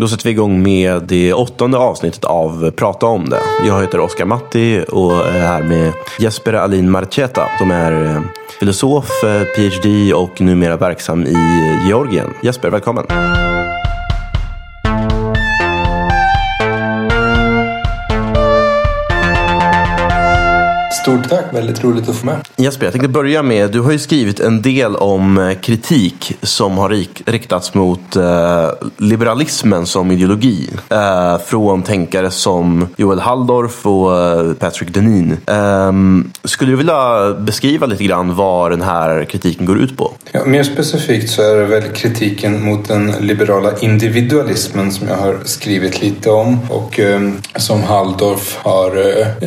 Då sätter vi igång med det åttonde avsnittet av Prata om det. Jag heter Oskar Matti och är här med Jesper Alin Marcheta som är eh, filosof, eh, PhD och numera verksam i Georgien. Jesper, välkommen. Stort tack, väldigt roligt att få med. Jesper, jag tänkte börja med, du har ju skrivit en del om eh, kritik som har riktats mot eh, liberalismen som ideologi. Eh, från tänkare som Joel Halldorf och eh, Patrick Denin. Eh, skulle du vilja beskriva lite grann vad den här kritiken går ut på? Ja, mer specifikt så är det väl kritiken mot den liberala individualismen som jag har skrivit lite om och eh, som Halldorf har,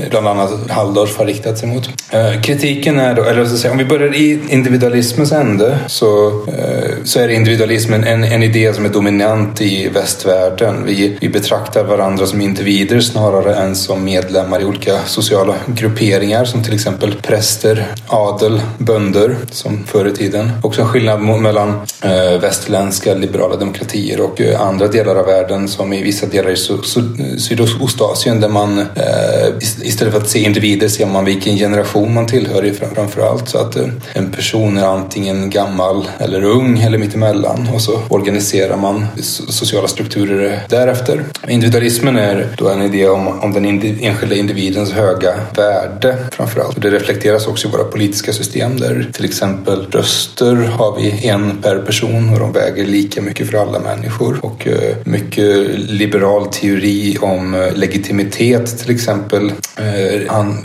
bland annat Halldorf har riktat sig mot. Eh, kritiken är då, eller så säga, om vi börjar i individualismens ände så, eh, så är individualismen en, en idé som är dominant i västvärlden. Vi, vi betraktar varandra som individer snarare än som medlemmar i olika sociala grupperingar som till exempel präster, adel, bönder som förr i tiden. Också en skillnad mellan eh, västerländska liberala demokratier och andra delar av världen som i vissa delar i Sydostasien där man istället för att se individer ser man vilken generation man tillhör framför allt. Så att eh, en person är antingen gammal eller ung eller mittemellan och så organiserar man sociala strukturer därefter. Individualismen är då en idé om, om den enskilda individens höga värde framför allt. Det reflekteras också i våra politiska system där till exempel röster har vi en per person och de väger lika mycket för alla människor. Och eh, mycket liberal teori om eh, legitimitet till exempel han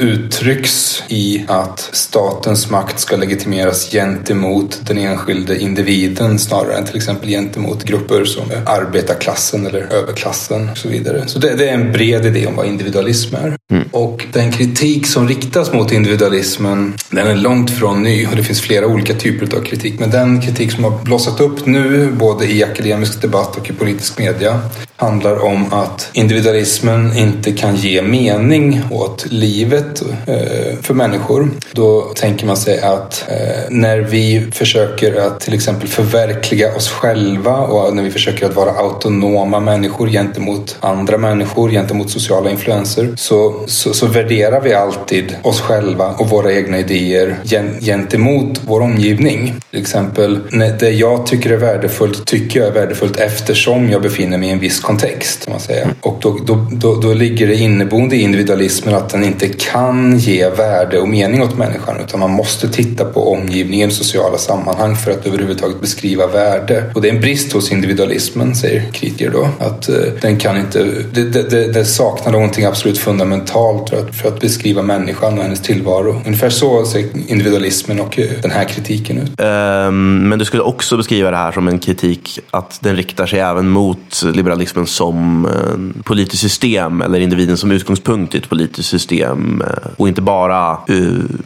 uttrycks i att statens makt ska legitimeras gentemot den enskilde individen snarare än till exempel gentemot grupper som arbetarklassen eller överklassen och så vidare. Så det, det är en bred idé om vad individualism är. Mm. Och den kritik som riktas mot individualismen den är långt från ny och det finns flera olika typer av kritik. Men den kritik som har blossat upp nu både i akademisk debatt och i politisk media handlar om att individualismen inte kan ge mening åt livet eh, Eh, för människor. Då tänker man sig att eh, när vi försöker att till exempel förverkliga oss själva och när vi försöker att vara autonoma människor gentemot andra människor, gentemot sociala influenser så, så, så värderar vi alltid oss själva och våra egna idéer gentemot vår omgivning. Till exempel, det jag tycker är värdefullt tycker jag är värdefullt eftersom jag befinner mig i en viss kontext. Kan man säga. Och då, då, då, då ligger det inneboende i individualismen att den inte kan ge värde och mening åt människan utan man måste titta på omgivningen, sociala sammanhang för att överhuvudtaget beskriva värde. Och det är en brist hos individualismen, säger kritiker då. Att uh, den kan inte, det, det, det, saknar någonting absolut fundamentalt för att, för att beskriva människan och hennes tillvaro. Ungefär så ser individualismen och uh, den här kritiken ut. Um, men du skulle också beskriva det här som en kritik att den riktar sig även mot liberalismen som uh, politiskt system eller individen som utgångspunkt i ett politiskt system och inte bara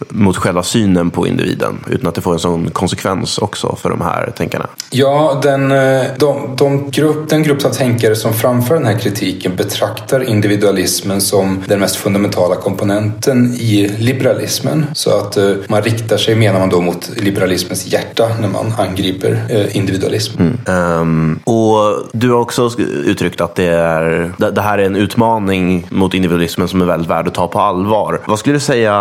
mot själva synen på individen utan att det får en sån konsekvens också för de här tänkarna. Ja, den, de, de grupp, den grupp av tänkare som framför den här kritiken betraktar individualismen som den mest fundamentala komponenten i liberalismen. Så att man riktar sig, menar man då, mot liberalismens hjärta när man angriper individualism. Mm. Um, och du har också uttryckt att det, är, det här är en utmaning mot individualismen som är väldigt värd att ta på allvar. Vad skulle du säga säga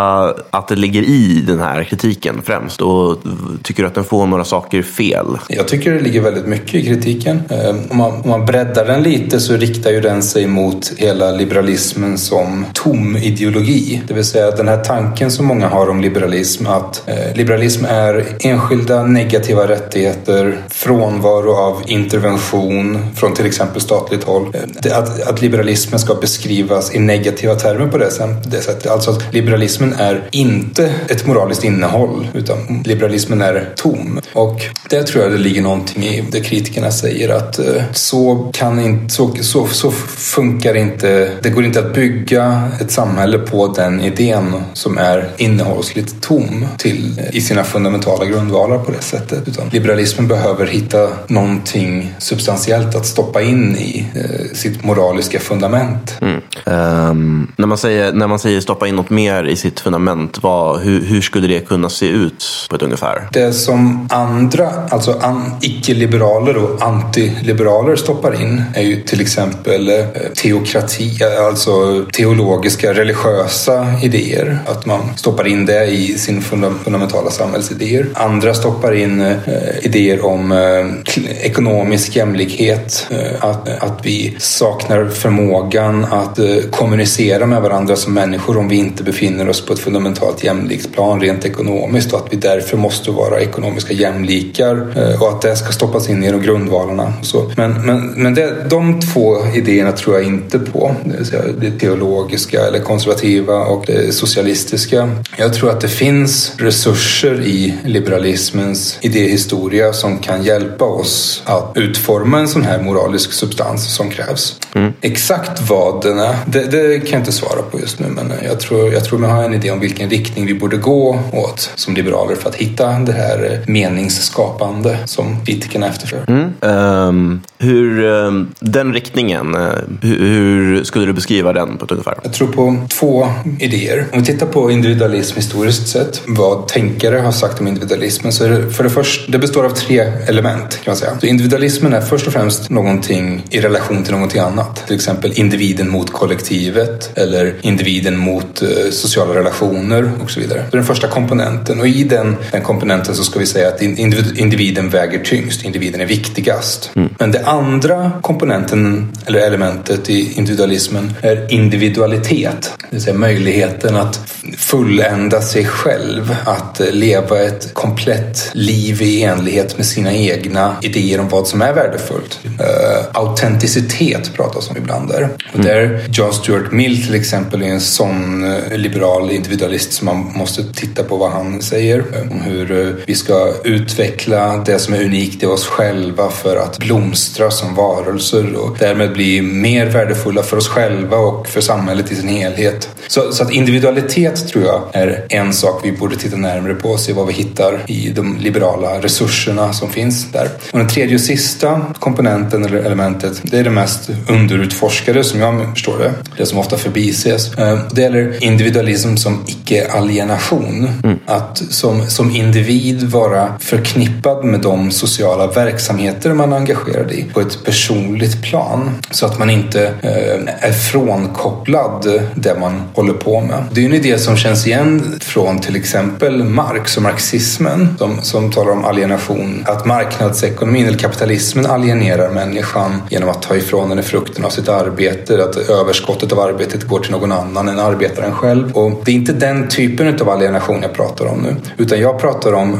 att det ligger i den här kritiken främst? Och tycker du att den får några saker fel? Jag tycker det ligger väldigt mycket i kritiken. Eh, om man, om man breddar den lite så riktar ju den sig mot hela liberalismen som tom ideologi. Det vill säga den här tanken som många har om liberalism att eh, liberalism är enskilda negativa rättigheter, frånvaro av intervention från till exempel statligt håll. Eh, att, att liberalismen ska beskrivas i negativa termer på det, sättet. Alltså att liberalismen är inte ett moraliskt innehåll utan liberalismen är tom. Och där tror jag det ligger någonting i det kritikerna säger att eh, så kan inte, så, så, så funkar inte, det går inte att bygga ett samhälle på den idén som är innehållsligt tom till, eh, i sina fundamentala grundvalar på det sättet. Utan liberalismen behöver hitta någonting substantiellt att stoppa in i eh, sitt moraliska fundament. Mm. Um, när, man säger, när man säger stoppa in något mer i sitt fundament, vad, hur, hur skulle det kunna se ut på ett ungefär? Det som andra, alltså an, icke-liberaler och antiliberaler stoppar in är ju till exempel eh, teokrati, eh, alltså teologiska, religiösa idéer. Att man stoppar in det i sin fundamentala samhällsidéer. Andra stoppar in eh, idéer om eh, ekonomisk jämlikhet, eh, att, att vi saknar förmågan att eh, kommunicera med varandra som människor om vi inte befinner oss på ett fundamentalt jämlikt plan rent ekonomiskt och att vi därför måste vara ekonomiska jämlikar eh, och att det ska stoppas in i de grundvalarna. Så. Men, men, men det, de två idéerna tror jag inte på, det, det teologiska eller konservativa och det socialistiska. Jag tror att det finns resurser i liberalismens idéhistoria som kan hjälpa oss att utforma en sån här moralisk substans som krävs. Mm. Exakt vad den är, det, det, kan jag inte svara på just nu men jag tror, jag tror jag har en idé om vilken riktning vi borde gå åt som liberaler för att hitta det här meningsskapande som kritikerna efterfrågar. Mm. Um, hur, um, den riktningen, uh, hur, hur, skulle du beskriva den på ett ungefär? Jag tror på två idéer. Om vi tittar på individualism historiskt sett, vad tänkare har sagt om individualismen så är det för det första, det består av tre element kan man säga. Så individualismen är först och främst någonting i relation till någonting annat. Till exempel individen mot kollektivet eller individen mot eh, sociala relationer och så vidare. Det är den första komponenten och i den, den komponenten så ska vi säga att individen väger tyngst, individen är viktigast. Mm. Men det andra komponenten eller elementet i individualismen är individualitet. Det vill säga möjligheten att fullända sig själv, att leva ett komplett liv i enlighet med sina egna idéer om vad som är värdefullt. Uh, autenticitet pratas om ibland där. Och mm. där John Stuart Mill till exempel är en sån uh, liberal individualist som man måste titta på vad han säger om hur eh, vi ska utveckla det som är unikt i oss själva för att blomstra som varelser och därmed bli mer värdefulla för oss själva och för samhället i sin helhet. Så, så att individualitet tror jag är en sak vi borde titta närmare på och se vad vi hittar i de liberala resurserna som finns där. Och den tredje och sista komponenten eller elementet, det är det mest underutforskade som jag förstår det. Det som ofta förbises. Eh, det gäller individualism som icke-alienation. Mm. Att som, som individ vara förknippad med de sociala verksamheter man är engagerad i på ett personligt plan. Så att man inte eh, är frånkopplad det man håller på med. Det är en idé som känns igen från till exempel Marx och marxismen som, som talar om alienation. Att marknadsekonomin eller kapitalismen alienerar människan genom att ta ifrån henne frukten av sitt arbete. Att överskottet av arbetet går till någon annan än arbetaren själv. Och det är inte den typen av alienation jag pratar om nu. Utan jag pratar om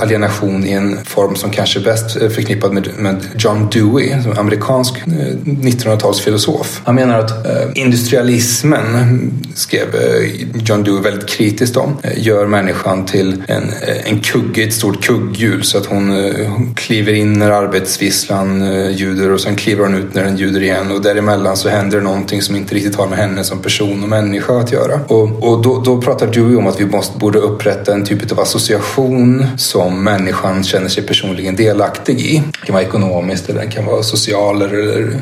alienation i en form som kanske är bäst förknippad med, med John Dewey, som amerikansk eh, 1900-talsfilosof. Han menar att eh, industrialismen, skrev eh, John Dewey väldigt kritiskt om, eh, gör människan till en, eh, en kugge, ett stort kugghjul så att hon, hon kliver in när arbetsvisslan ljuder och sen kliver hon ut när den ljuder igen och däremellan så händer det någonting som inte riktigt har med henne som person och människa att göra. Och, och då, då pratar Dewey om att vi måste, borde upprätta en typ av association som människan känner sig personligen delaktig i. Det kan vara ekonomiskt eller den kan vara social eller,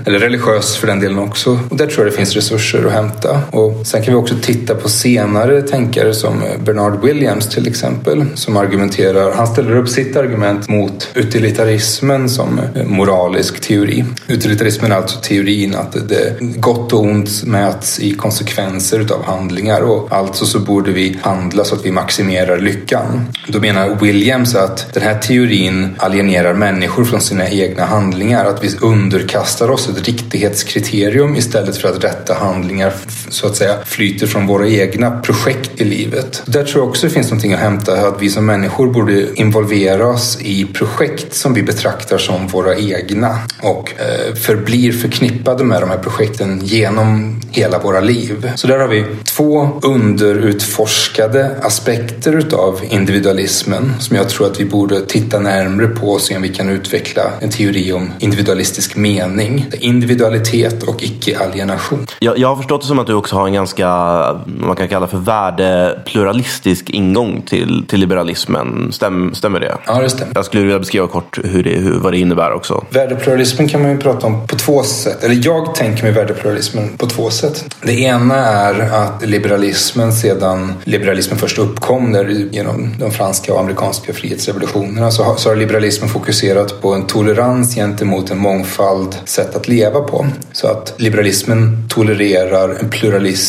eller religiös för den delen också. Och där tror jag det finns resurser att hämta. Och sen kan vi också titta på senare tänkare som eh, Bernard Williams till exempel som argumenterar, han ställer upp sitt argument mot utilitarismen som eh, moralisk teori. Utilitarismen är alltså teorin att det gott och ont mäts i konsekvenser utav handlingar och alltså så borde vi handla så att vi maximerar lyckan. Då menar Williams att den här teorin alienerar människor från sina egna handlingar, att vi underkastar oss ett riktighetskriterium istället för att rätta handlingar så att säga flyter från våra egna projekt i livet. Där tror jag också det finns någonting att hämta, att vi som människor borde involvera oss i projekt som vi betraktar som våra egna och eh, förblir förknippade med de här projekten genom hela våra liv. Så där har vi två underutforskade aspekter utav individualismen som jag tror att vi borde titta närmre på och se om vi kan utveckla en teori om individualistisk mening. Individualitet och icke-alienation. Jag, jag har förstått det som att du också har en ganska, man kan kalla för värdepluralistisk ingång till, till liberalismen. Stäm, stämmer det? Ja, det stämmer. Jag skulle vilja beskriva kort hur det, hur, vad det innebär också. Värdepluralismen kan man ju prata om på två sätt. Eller jag tänker mig värdepluralismen på två sätt. Det ena är att liberalismen sedan liberalismen först uppkom där genom de franska och amerikanska frihetsrevolutionerna så har, så har liberalismen fokuserat på en tolerans gentemot en mångfald sätt att leva på. Så att liberalismen tolererar en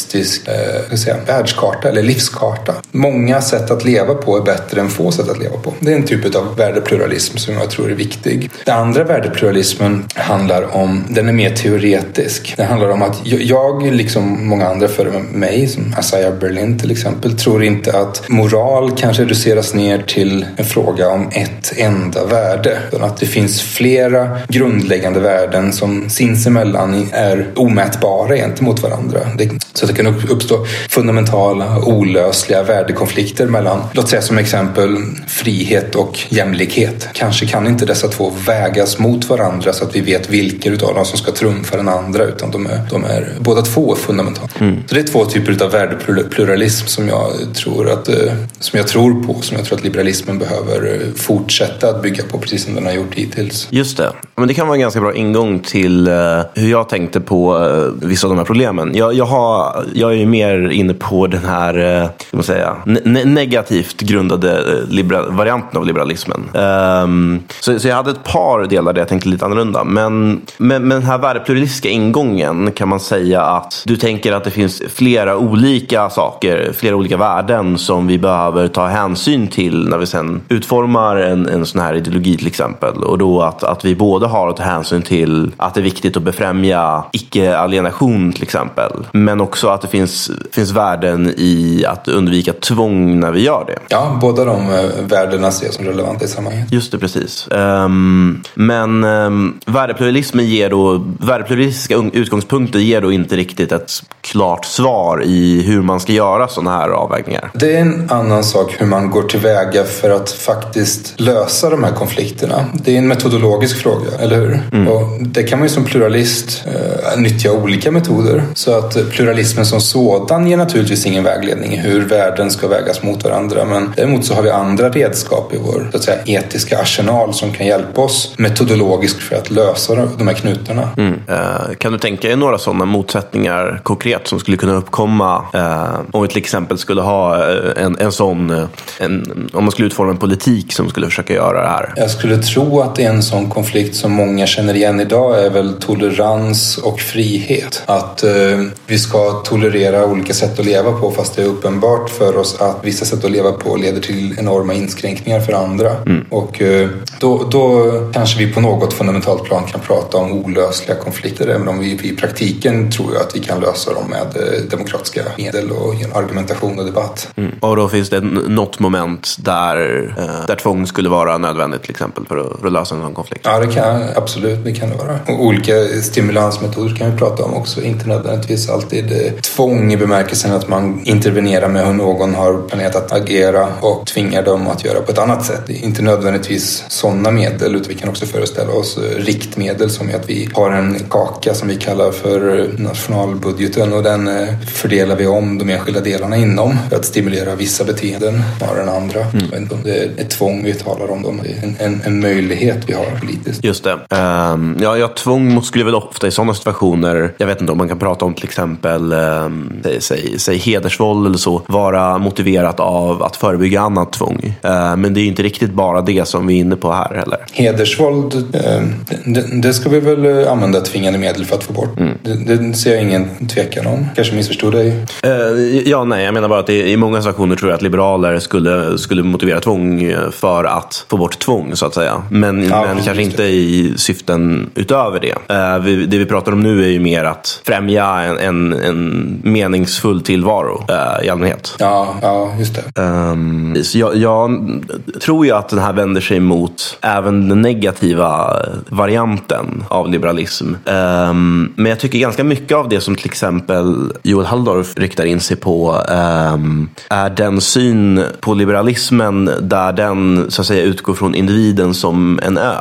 holistisk eh, säga, världskarta eller livskarta. Många sätt att leva på är bättre än få sätt att leva på. Det är en typ av värdepluralism som jag tror är viktig. Den andra värdepluralismen handlar om, den är mer teoretisk. Det handlar om att jag, liksom många andra före mig, som Asaya Berlin till exempel, tror inte att moral kan reduceras ner till en fråga om ett enda värde. Utan att det finns flera grundläggande värden som sinsemellan är omätbara gentemot varandra. Det, så det kan uppstå fundamentala, olösliga värdekonflikter mellan, låt säga som exempel, frihet och jämlikhet. Kanske kan inte dessa två vägas mot varandra så att vi vet vilken av dem som ska trumfa den andra utan de är, de är båda två fundamentala. Mm. Så det är två typer av värdepluralism som jag tror att, eh, som jag tror på, som jag tror att liberalismen behöver eh, fortsätta att bygga på precis som den har gjort hittills. Just det. Men det kan vara en ganska bra ingång till uh, hur jag tänkte på vissa av de här problemen. Jag, jag, har, jag är ju mer inne på den här uh, man säga, ne negativt grundade eh, varianten av liberalismen. Um, så, så, jag hade ett par delar där jag tänkte lite annorlunda. Men med, med den här värdepluralistiska ingången kan man säga att du tänker att det finns flera olika saker, flera olika värden som vi behöver ta hänsyn till när vi sen utformar en, en sån här ideologi till exempel. Och då att, att vi både har att ta hänsyn till att det är viktigt att befrämja icke-alienation till exempel. Men också att det finns, finns värden i att undvika tvång när vi gör det. Ja, båda de eh, värdena ser jag som relevanta i sammanhanget. Just det, precis. Um, men um, värdepluralismen ger då, värdepluralistiska utgångspunkter ger då inte riktigt ett klart svar i hur man ska göra sådana här avvägningar. Det är en annan sak hur man går tillväga för att faktiskt lösa de här konflikterna. Det är en metodologisk fråga, eller hur? Mm. Och det kan man ju som pluralist eh, nyttja olika metoder. Så att pluralismen som sådan ger naturligtvis ingen vägledning i hur värden ska vägas mot varandra. Men däremot så har vi andra redskap i vår så att säga, etiska arsenal som kan hjälpa oss metodologiskt för att lösa de här knutarna. Mm. Uh, kan du tänka dig några sådana motsättningar konkret som skulle kunna uppkomma uh, om vi till exempel skulle ha uh, en, en sån, en, om man skulle utforma en politik som skulle försöka göra det här? Jag skulle tro att en sån konflikt som många känner igen idag är väl tolerans och frihet. Att vi ska tolerera olika sätt att leva på fast det är uppenbart för oss att vissa sätt att leva på leder till enorma inskränkningar för andra. Mm. Och då, då kanske vi på något fundamentalt plan kan prata om olösliga konflikter även om vi i praktiken tror jag att vi kan lösa dem med eh, demokratiska medel och argumentation och debatt. Mm. Och då finns det något moment där, eh, där tvång skulle vara nödvändigt till exempel för att, för att lösa en sån konflikt? Ja, det kan absolut det kan det vara. Och olika stimulansmetoder kan vi prata om också. Inte nödvändigtvis alltid eh, tvång i bemärkelsen att man intervenerar med hur någon har planerat att agera och tvingar dem att göra på ett annat sätt. Inte nödvändigtvis sådana medel utan vi kan också föreställa oss riktmedel som är att vi har en kaka som vi kallar för nationalbudgeten och den eh, fördelar vi om de enskilda delarna inom för att stimulera vissa beteenden snarare än andra. Mm. Jag vet inte om det är ett tvång vi talar om, det är en, en, en möjlighet vi har politiskt. Just det. Um, ja, ja, tvång skulle väl ofta i sådana situationer, jag vet inte om man kan prata om till exempel um, säg, säg, säg hedersvåld eller så, vara motiverat av att förebygga annat tvång. Uh, men det är inte riktigt bara det som vi är inne på här heller. Hedersvåld, uh, det, det ska vi väl eh, använda tvingande medel för att få bort. Mm. Det, det, ser jag ingen tvekan om. Kanske missförstod dig? Uh, ja, nej, jag menar bara att i många situationer tror jag att liberaler skulle, skulle motivera tvång för att få bort tvång, så att säga. Men, ja, men kanske inte i syften utöver det. Det vi pratar om nu är ju mer att främja en, en, en meningsfull tillvaro uh, i allmänhet. Ja, ja just det. Um, så jag, jag tror ju att den här vänder sig mot även den negativa varianten av liberalism. Um, men jag tycker ganska mycket av det som till exempel Joel Halldorf riktar in sig på um, är den syn på liberalismen där den så att säga utgår från individen som en ö.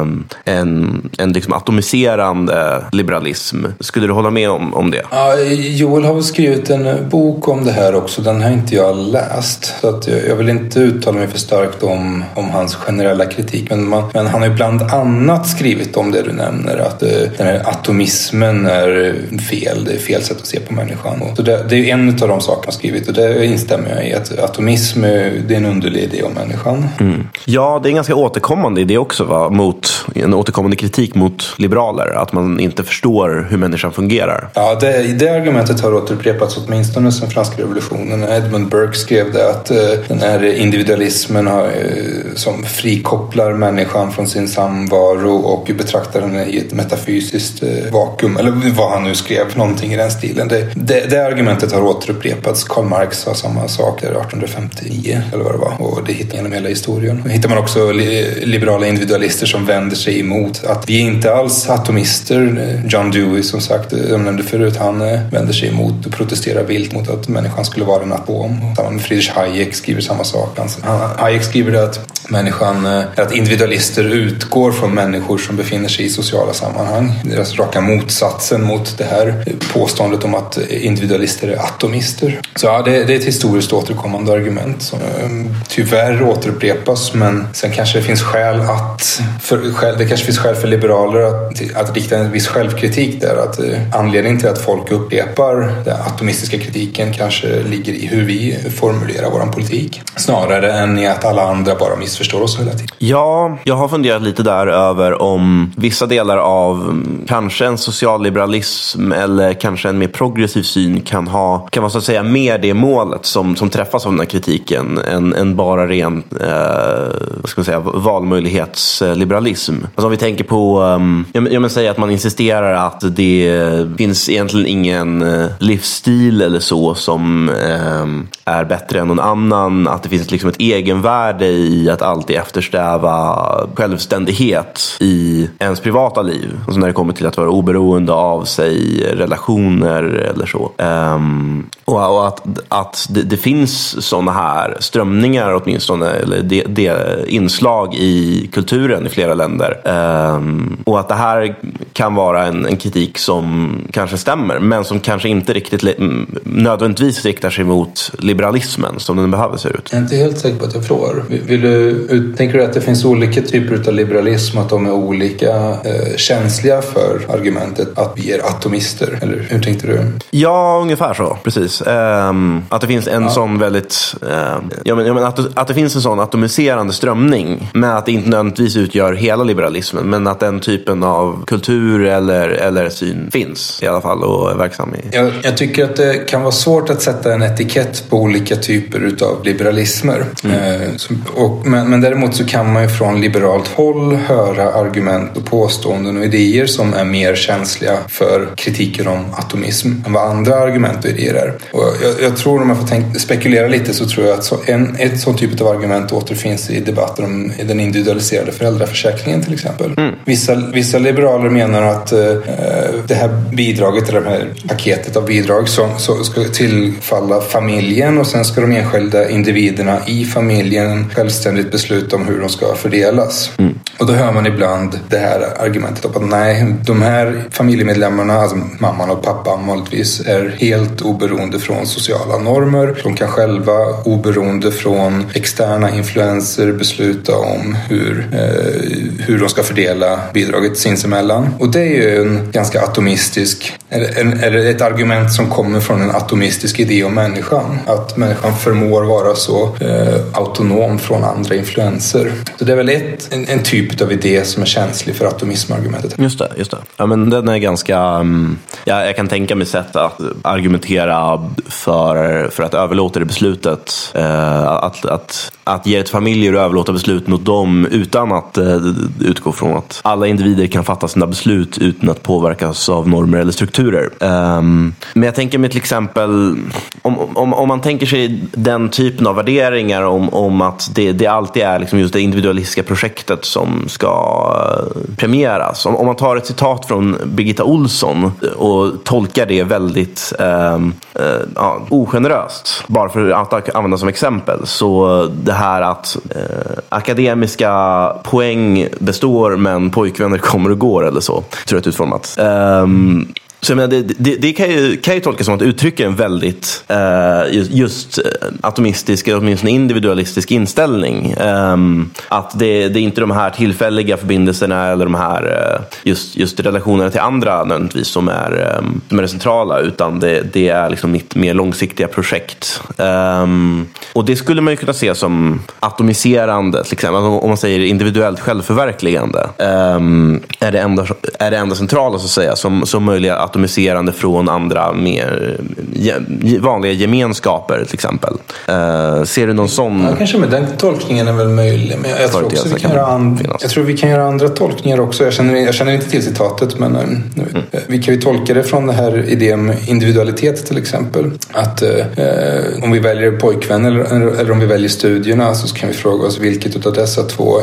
Um, en en liksom atomiserande liberalism. Skulle du hålla med om, om det? Ja, Joel har skrivit en bok om det här också. Den har inte jag läst. Så att jag vill inte uttala mig för starkt om, om hans generella kritik. Men, man, men han har ju bland annat skrivit om det du nämner. Att uh, den här atomismen är fel. Det är fel sätt att se på människan. Så det, det är en av de sakerna han skrivit och det instämmer jag i. Att atomism det är en underlig idé om människan. Mm. Ja, det är en ganska återkommande idé också. Va? Mot, en återkommande kritik mot liberaler. Att man inte förstår hur människan fungerar. Ja, det, det argumentet har återupprepats åtminstone sedan franska revolutionen. Edmund Burke skrev det att eh, den här individualismen har, eh, som frikopplar människan från sin samvaro och betraktar henne i ett metafysiskt eh, vakuum. Eller vad han nu skrev, någonting i den stilen. Det, det, det argumentet har återupprepats. Karl Marx sa samma sak 1859 eller vad det var. Och det hittar man genom hela historien. Det hittar man också liberala individualister som vänder sig emot att vi är inte alls atomister. John Dewey som sagt, jag nämnde förut, han vänder sig emot och protesterar vilt mot att människan skulle vara en atom. Samma med Friedrich Hayek skriver samma sak. Hayek skriver att människan, eh, att individualister utgår från människor som befinner sig i sociala sammanhang. Deras raka motsatsen mot det här påståendet om att individualister är atomister. Så ja, det, det är ett historiskt återkommande argument som eh, tyvärr återupprepas men sen kanske det finns skäl att för, det kanske finns skäl för liberaler att, att rikta en viss självkritik där. Att eh, anledningen till att folk upplever upprepar den atomistiska kritiken kanske ligger i hur vi formulerar vår politik snarare än i att alla andra bara missförstår oss hela tiden. Ja, jag har funderat lite där över om vissa delar av mm, kanske en socialliberalism eller kanske en mer progressiv syn kan ha kan vara så att säga mer det målet som, som träffas av den här kritiken än, än bara ren eh, vad ska man säga, valmöjlighetsliberalism. Alltså om vi tänker på, mm, um, jag, jag säga att man insisterar att det finns egentligen ingen en eh, livsstil eller så som eh, är bättre än någon annan. Att det finns liksom ett egenvärde i att alltid eftersträva självständighet i ens privata liv. Alltså när det kommer till att vara oberoende av sig, relationer eller så. Eh, och, och, att, att det, det finns sådana här strömningar åtminstone, eller det, det inslag i kulturen i flera länder. Eh, och att det här kan vara en, en, kritik som kanske stämmer, men som kanske inte riktigt nödvändigtvis riktar sig mot liberalismen som den behöver se ut. Jag är inte helt säker på att jag förstår. Vill du, tänker du att det finns olika typer av liberalism, att de är olika eh, känsliga för argumentet att vi är atomister? Eller hur tänkte du? Ja, ungefär så. Precis. Um, att det finns en ja. sån väldigt... Um, ja, men, ja, men att, att det finns en sån atomiserande strömning. Men att det inte nödvändigtvis utgör hela liberalismen. Men att den typen av kultur eller, eller syn finns i alla fall och är verksam i. Jag, jag tycker att det kan vara svårt att sätta en etikett på olika typer av liberalismer. Mm. Eh, och, men, men däremot så kan man ju från liberalt håll höra argument och påståenden och idéer som är mer känsliga för kritiker om atomism än vad andra argument och idéer är. Och jag, jag tror om jag får tänka, spekulera lite så tror jag att så, en, ett sånt typ av argument återfinns i debatten om den individualiserade föräldraförsäkringen till exempel. Mm. Vissa, vissa liberaler menar att eh, det här bidraget, eller det här paketet av bidrag som, så ska tillfalla familjen och sen ska de enskilda individerna i familjen självständigt besluta om hur de ska fördelas. Mm. Och då hör man ibland det här argumentet att nej, de här familjemedlemmarna, alltså mamman och pappan vanligtvis, är helt oberoende från sociala normer. De kan själva, oberoende från externa influenser, besluta om hur, eh, hur de ska fördela bidraget sinsemellan. Och det är ju en ganska atomistisk, eller, eller ett argument som kommer från en atomistisk idé om människan. Att människan förmår vara så eh, autonom från andra influenser. Så det är väl ett, en, en typ av idé som är känslig för atomismargumentet. Just det, just det. Ja, men den är ganska, um, ja, jag kan tänka mig sätt att argumentera för, för att överlåta det beslutet. Uh, att, att, att ge ett familjer och överlåta beslut mot dem utan att eh, utgå från att alla individer kan fatta sina beslut utan att påverkas av normer eller strukturer. Um, men jag tänker mig till exempel, om, om, om man tänker sig den typen av värderingar om, om att det, det alltid är liksom just det individualistiska projektet som ska eh, premieras. Om, om man tar ett citat från Birgitta Olsson och tolkar det väldigt eh, eh, ja, ogeneröst, bara för att använda som exempel, så det här här att eh, akademiska poäng består men pojkvänner kommer och går eller så, tror jag är utformat. Um, så jag menar, det, det, det kan, ju, kan ju tolkas som att uttrycka en väldigt eh, just, just atomistisk, eller åtminstone individualistisk inställning. Eh, att det, det är inte de här tillfälliga förbindelserna eller de här eh, just, just relationerna till andra nödvändigtvis som är, eh, som är det centrala, utan det, det är liksom mitt mer långsiktiga projekt. Ehm, och det skulle man ju kunna se som atomiserande, till exempel. Alltså, om man säger individuellt självförverkligande. Ehm, är, det enda, är det enda centrala så att säga, som, som möjliga atomiserande från andra mer vanliga gemenskaper till exempel. Uh, ser du någon sån? Ja, kanske med den tolkningen är väl möjlig. Men jag, tror också vi kan, göra and, jag tror vi kan göra andra tolkningar också. Jag känner, jag känner inte till citatet men uh, mm. vi kan ju tolka det från det här idén med individualitet till exempel. Att uh, om vi väljer pojkvän eller, eller om vi väljer studierna så kan vi fråga oss vilket av dessa två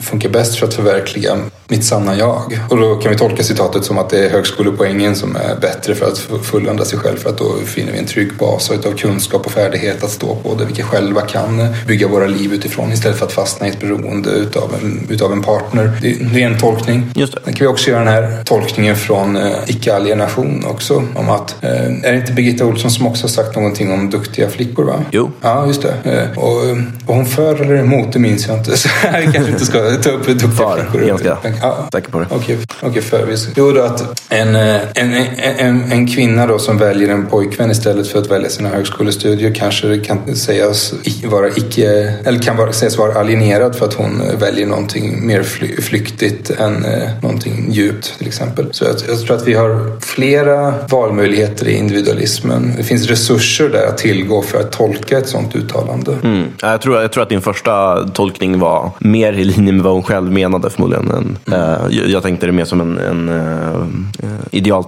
funkar bäst för att förverkliga mitt sanna jag. Och då kan vi tolka citatet som att det är högskolepoängen som är bättre för att fullända sig själv för att då finner vi en trygg bas av kunskap och färdighet att stå på där vi själva kan bygga våra liv utifrån istället för att fastna i ett beroende utav en, utav en partner. Det är en tolkning. Just det. Sen kan vi också göra den här tolkningen från eh, icke-alienation också om att eh, är det inte Birgitta Olsson som också har sagt någonting om duktiga flickor? va? Jo. Ja, just det. Eh, och, var hon för eller emot? Det minns jag inte. Så jag kanske inte ska ta upp duktiga för, flickor. Ganska ja. säker på det. Okej, okay, för. Jo, då att en, en, en, en kvinna då som väljer en pojkvän istället för att välja sina högskolestudier kanske kan sägas vara icke, eller kan vara, sägas vara alienerad för att hon väljer någonting mer fly, flyktigt än eh, någonting djupt till exempel. Så jag, jag tror att vi har flera valmöjligheter i individualismen. Det finns resurser där att tillgå för att tolka ett sådant uttalande. Mm. Jag, tror, jag tror att din första tolkning var mer i linje med vad hon själv menade förmodligen. Än, mm. uh, jag, jag tänkte det mer som en, en uh,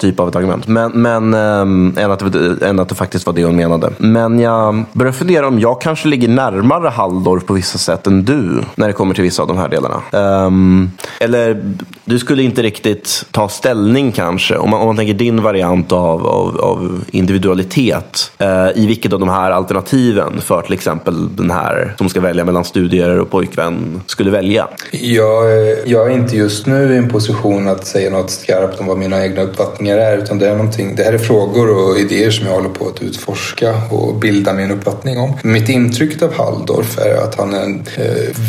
typ av ett argument. Men, men um, än, att det, än att det faktiskt var det hon menade. Men jag börjar fundera om jag kanske ligger närmare Halldorf på vissa sätt än du när det kommer till vissa av de här delarna. Um, eller du skulle inte riktigt ta ställning kanske, om man, om man tänker din variant av, av, av individualitet. Uh, I vilket av de här alternativen för till exempel den här som ska välja mellan studier och pojkvän skulle välja? Jag, eh, jag är inte just nu i en position att säga något skarpt om vad mina egna uppfattningar är. Utan det, är någonting, det här är frågor och idéer som jag håller på att utforska och bilda min uppfattning om. Mitt intryck av Halldorf är att han är en eh,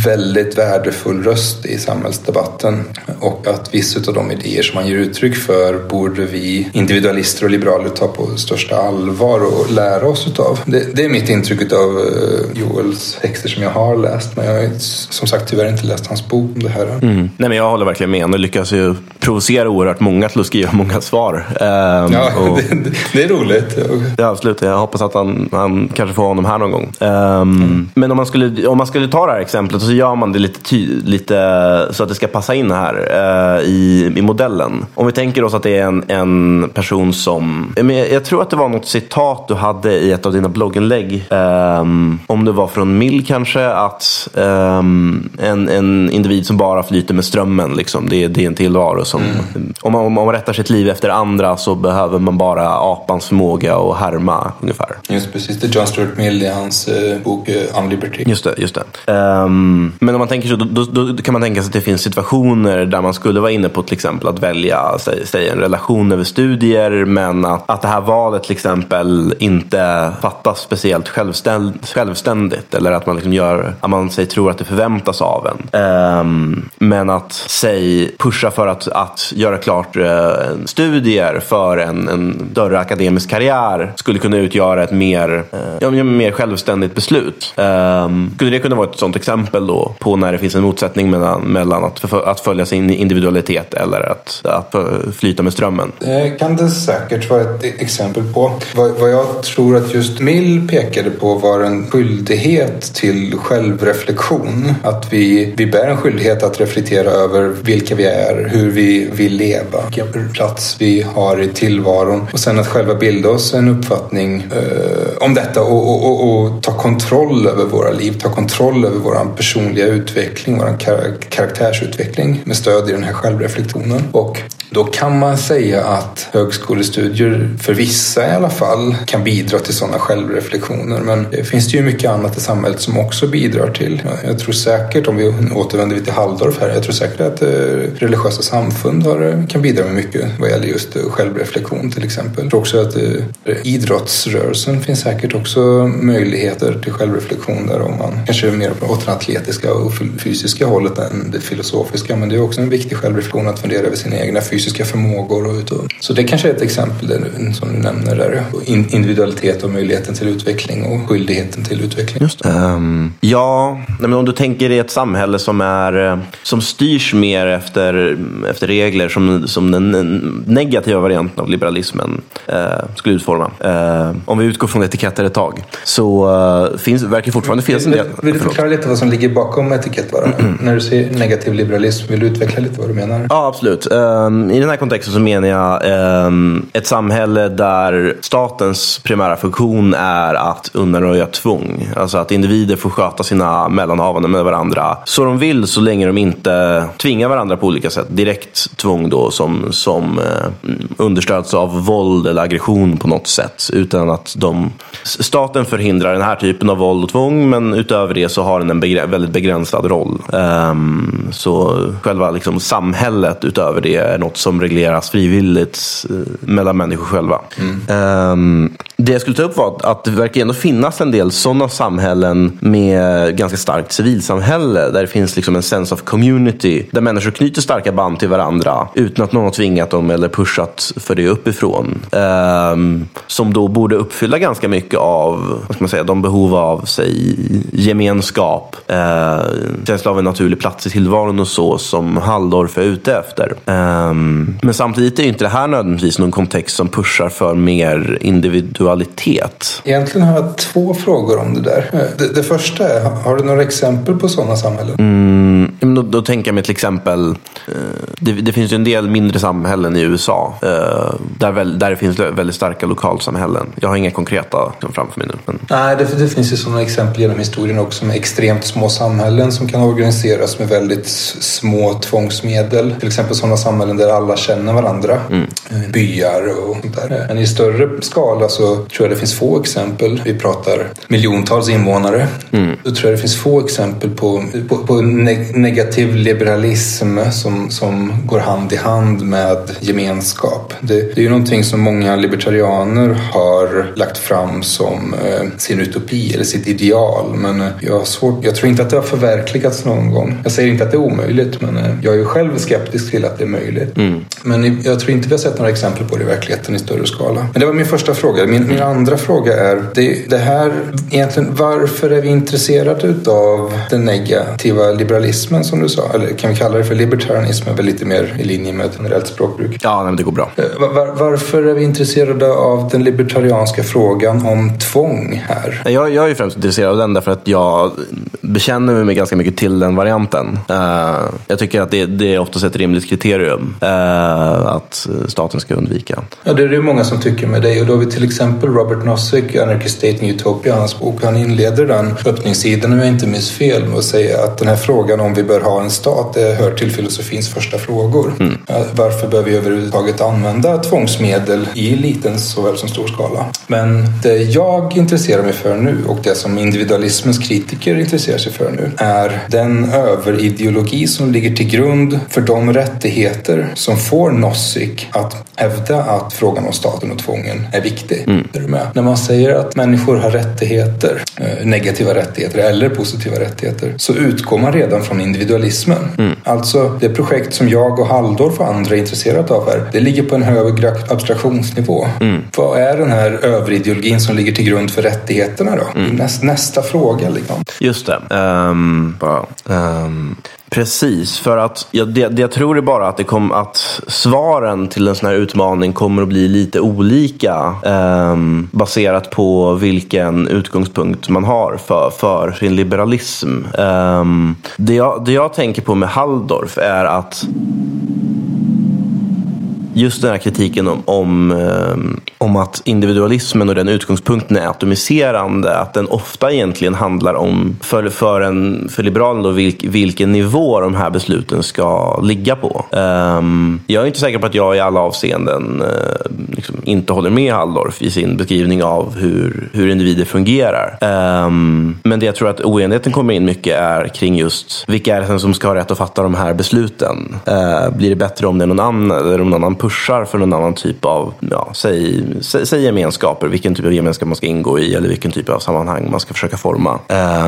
väldigt värdefull röst i samhällsdebatten och att vissa av de idéer som han ger uttryck för borde vi individualister och liberaler ta på största allvar och lära oss utav. Det, det är mitt intryck av eh, Joels texter som jag har läst men jag har som sagt tyvärr inte läst hans bok om det här. Mm. Nej, men jag håller verkligen med. Han lyckas ju provocera oerhört många till att skriva många svar. Um, ja, och... det, det, är roligt. Ja, absolut. Jag hoppas att han, han kanske får honom här någon gång. Um, mm. Men om man, skulle, om man skulle ta det här exemplet så gör man det lite, ty, lite så att det ska passa in här uh, i, i modellen. Om vi tänker oss att det är en, en person som... Jag, jag tror att det var något citat du hade i ett av dina blogginlägg. Um, om det var från Mill kanske. Att um, en, en individ som bara flyter med strömmen. Liksom, det, det är en tillvaro som... Mm. Om, man, om man rättar sitt liv efter andra så behöver man bara apans förmåga att härma ungefär. Just precis, det är John Stuart Mill i hans eh, bok eh, Unliberty. Just det, just det. Um, men om man tänker så, då, då, då, kan man tänka sig att det finns situationer där man skulle vara inne på till exempel att välja säg, säg en relation över studier men att, att det här valet till exempel inte fattas speciellt självständ, självständigt eller att man liksom gör, att man säg, tror att det förväntas av en. Um, men att säg pusha för att, att göra klart uh, studier för en, en större akademisk karriär skulle kunna utgöra ett mer, eh, ja, mer självständigt beslut. Um, skulle det kunna vara ett sådant exempel då på när det finns en motsättning mellan, mellan att, att följa sin individualitet eller att, att flyta med strömmen? Det kan det säkert vara ett exempel på. Vad, vad jag tror att just Mill pekade på var en skyldighet till självreflektion. Att vi, vi bär en skyldighet att reflektera över vilka vi är, hur vi vill leva, vilken plats vi har i tillvaron och sen att själva bilda oss en uppfattning eh, om detta och, och, och, och, ta kontroll över våra liv, ta kontroll över vår personliga utveckling, vår kar karaktärsutveckling med stöd i den den här självreflektionen. Och då kan man säga att högskolestudier, för vissa i alla fall, kan bidra till sådana självreflektioner. Men det finns det ju mycket annat i samhället som också bidrar till. Jag tror säkert, om vi återvänder till Halldorf här, jag tror säkert att eh, religiösa samfund har, eh, kan bidra med mycket vad gäller just just självreflektion till exempel. Jag tror också att eh, idrottsrörelsen finns säkert också möjligheter till självreflektion där om man kanske är mer åt det atletiska och fysiska hållet än det filosofiska. Men det är också en viktig självreflektion att fundera över sina egna fysiska förmågor. Och utom. Så det kanske är ett exempel där, som du nämner där. Individualitet och möjligheten till utveckling och skyldigheten till utveckling. Just um, ja, men om du tänker i ett samhälle som, är, eh, som styrs mer efter, efter regler som, som den negativa varianten av liberalismen uh, skulle utforma. Uh, om vi utgår från etiketter ett tag så uh, finns, verkar fortfarande finnas en del... Vill du förklara lite vad som ligger bakom etikett bara? När du säger negativ liberalism, vill du utveckla lite vad du menar? Ja, absolut. Um, I den här kontexten så menar jag um, ett samhälle där statens primära funktion är att undanröja tvång. Alltså att individer får sköta sina mellanhavanden med varandra så de vill så länge de inte tvingar varandra på olika sätt. Direkt tvång då som, som understöds av våld eller aggression på något sätt. Utan att de, staten förhindrar den här typen av våld och tvång men utöver det så har den en begr väldigt begränsad roll. Um, så själva liksom, samhället utöver det är något som regleras frivilligt uh, mellan människor själva. Mm. Um, det jag skulle ta upp var att det verkar ändå finnas en del sådana samhällen med ganska starkt civilsamhälle. Där det finns liksom en sense of community. Där människor knyter starka band till varandra utan att någon har tvingat dem eller pushat för det uppifrån. Um, som då borde uppfylla ganska mycket av vad ska man säga, de behov av sig, gemenskap, uh, känsla av en naturlig plats i tillvaron och så som Halldorf är ute efter. Um, men samtidigt är inte det här nödvändigtvis någon kontext som pushar för mer individualitet. Egentligen har jag två frågor om det där. Det, det första är, har du några exempel på sådana samhällen? Mm, då, då, tänker jag mig till exempel, uh, det, det, finns ju en del mindre samhällen i USA uh, där, väl, där det finns väldigt starka lokalsamhällen. Jag har inga konkreta framför mig nu. Men... Nej, det, det finns ju sådana exempel genom historien också med extremt små samhällen som kan organiseras med väldigt små tvångsmedel. Till exempel sådana samhällen där alla känner varandra. Mm. Byar och sånt där. Men i större skala så tror jag det finns få exempel. Vi pratar miljontals invånare. Mm. Då tror jag det finns få exempel på, på, på neg negativ liberalism som, som går hand i hand med gemenskap. Det, det är ju någonting som många libertarianer har lagt fram som eh, sin utopi eller sitt ideal. Men eh, jag, har svårt, jag tror inte att det har förverkligats någon gång. Jag säger inte att det är omöjligt men eh, jag är ju själv skeptisk till att det är möjligt. Mm. Men jag tror inte vi har sett några exempel på det i verkligheten i större skala. Men det var min första fråga. Min, min andra fråga är det, det här egentligen varför är vi intresserade utav den negativa liberalismen som du sa? Eller kan vi kalla det för libertarianism? väl lite mer i linje med ett generellt språkbruk. Ja, nej, det går bra. Var, varför är vi intresserade av den libertarianska frågan om tvång här? Jag, jag är främst intresserad av den därför att jag bekänner mig ganska mycket till den varianten. Uh, jag tycker att det, det är oftast ett rimligt kriterium uh, att staten ska undvika. Ja, det är det många som tycker med dig och då har vi till exempel Robert Nozick, Anarchist State and Utopia, hans bok. Han inleder den öppningssidan, om jag inte minns fel, med att säga att den här frågan om vi bör ha en stat, det hör till filosofins första frågor. Mm. Varför bör vi överhuvudtaget använda tvångsmedel i liten såväl som stor skala? Men det jag intresserar mig för nu och det som individualismens kritiker intresserar sig för nu är den överideologi som ligger till grund för de rättigheter som får Nozick att hävda att frågan om staten och tvången är viktig. Mm. Är du med? När man säger att människor har rättigheter, eh, negativa rättigheter eller positiva rättigheter, så utgår man redan från individualismen. Mm. Alltså det projekt som jag och Halldorf och andra är intresserade av här, det ligger på en högre abstraktionsnivå. Mm. Vad är den här överideologin som ligger till grund för rättigheterna då? Mm. Nästa, nästa fråga liksom. Just det. Um, bara, um, Precis, för att jag, det, det, jag tror är bara att, det kom, att svaren till en sån här utmaning kommer att bli lite olika eh, baserat på vilken utgångspunkt man har för, för sin liberalism. Eh, det, jag, det jag tänker på med Halldorf är att just den här kritiken om, om, eh, om att individualismen och den utgångspunkten är atomiserande, att den ofta egentligen handlar om, för, för, en, för Liberalerna, då, vilk, vilken nivå de här besluten ska ligga på. Um, jag är inte säker på att jag i alla avseenden uh, liksom inte håller med Halldorf i sin beskrivning av hur, hur individer fungerar. Um, men det jag tror att oenigheten kommer in mycket är kring just vilka är det som ska ha rätt att fatta de här besluten. Uh, blir det bättre om det är någon annan, eller om någon annan pushar för någon annan typ av, ja, säg, säg, säg gemenskaper, vilken typ av gemenskap man ska ingå i eller vilken typ av sammanhang man ska försöka forma.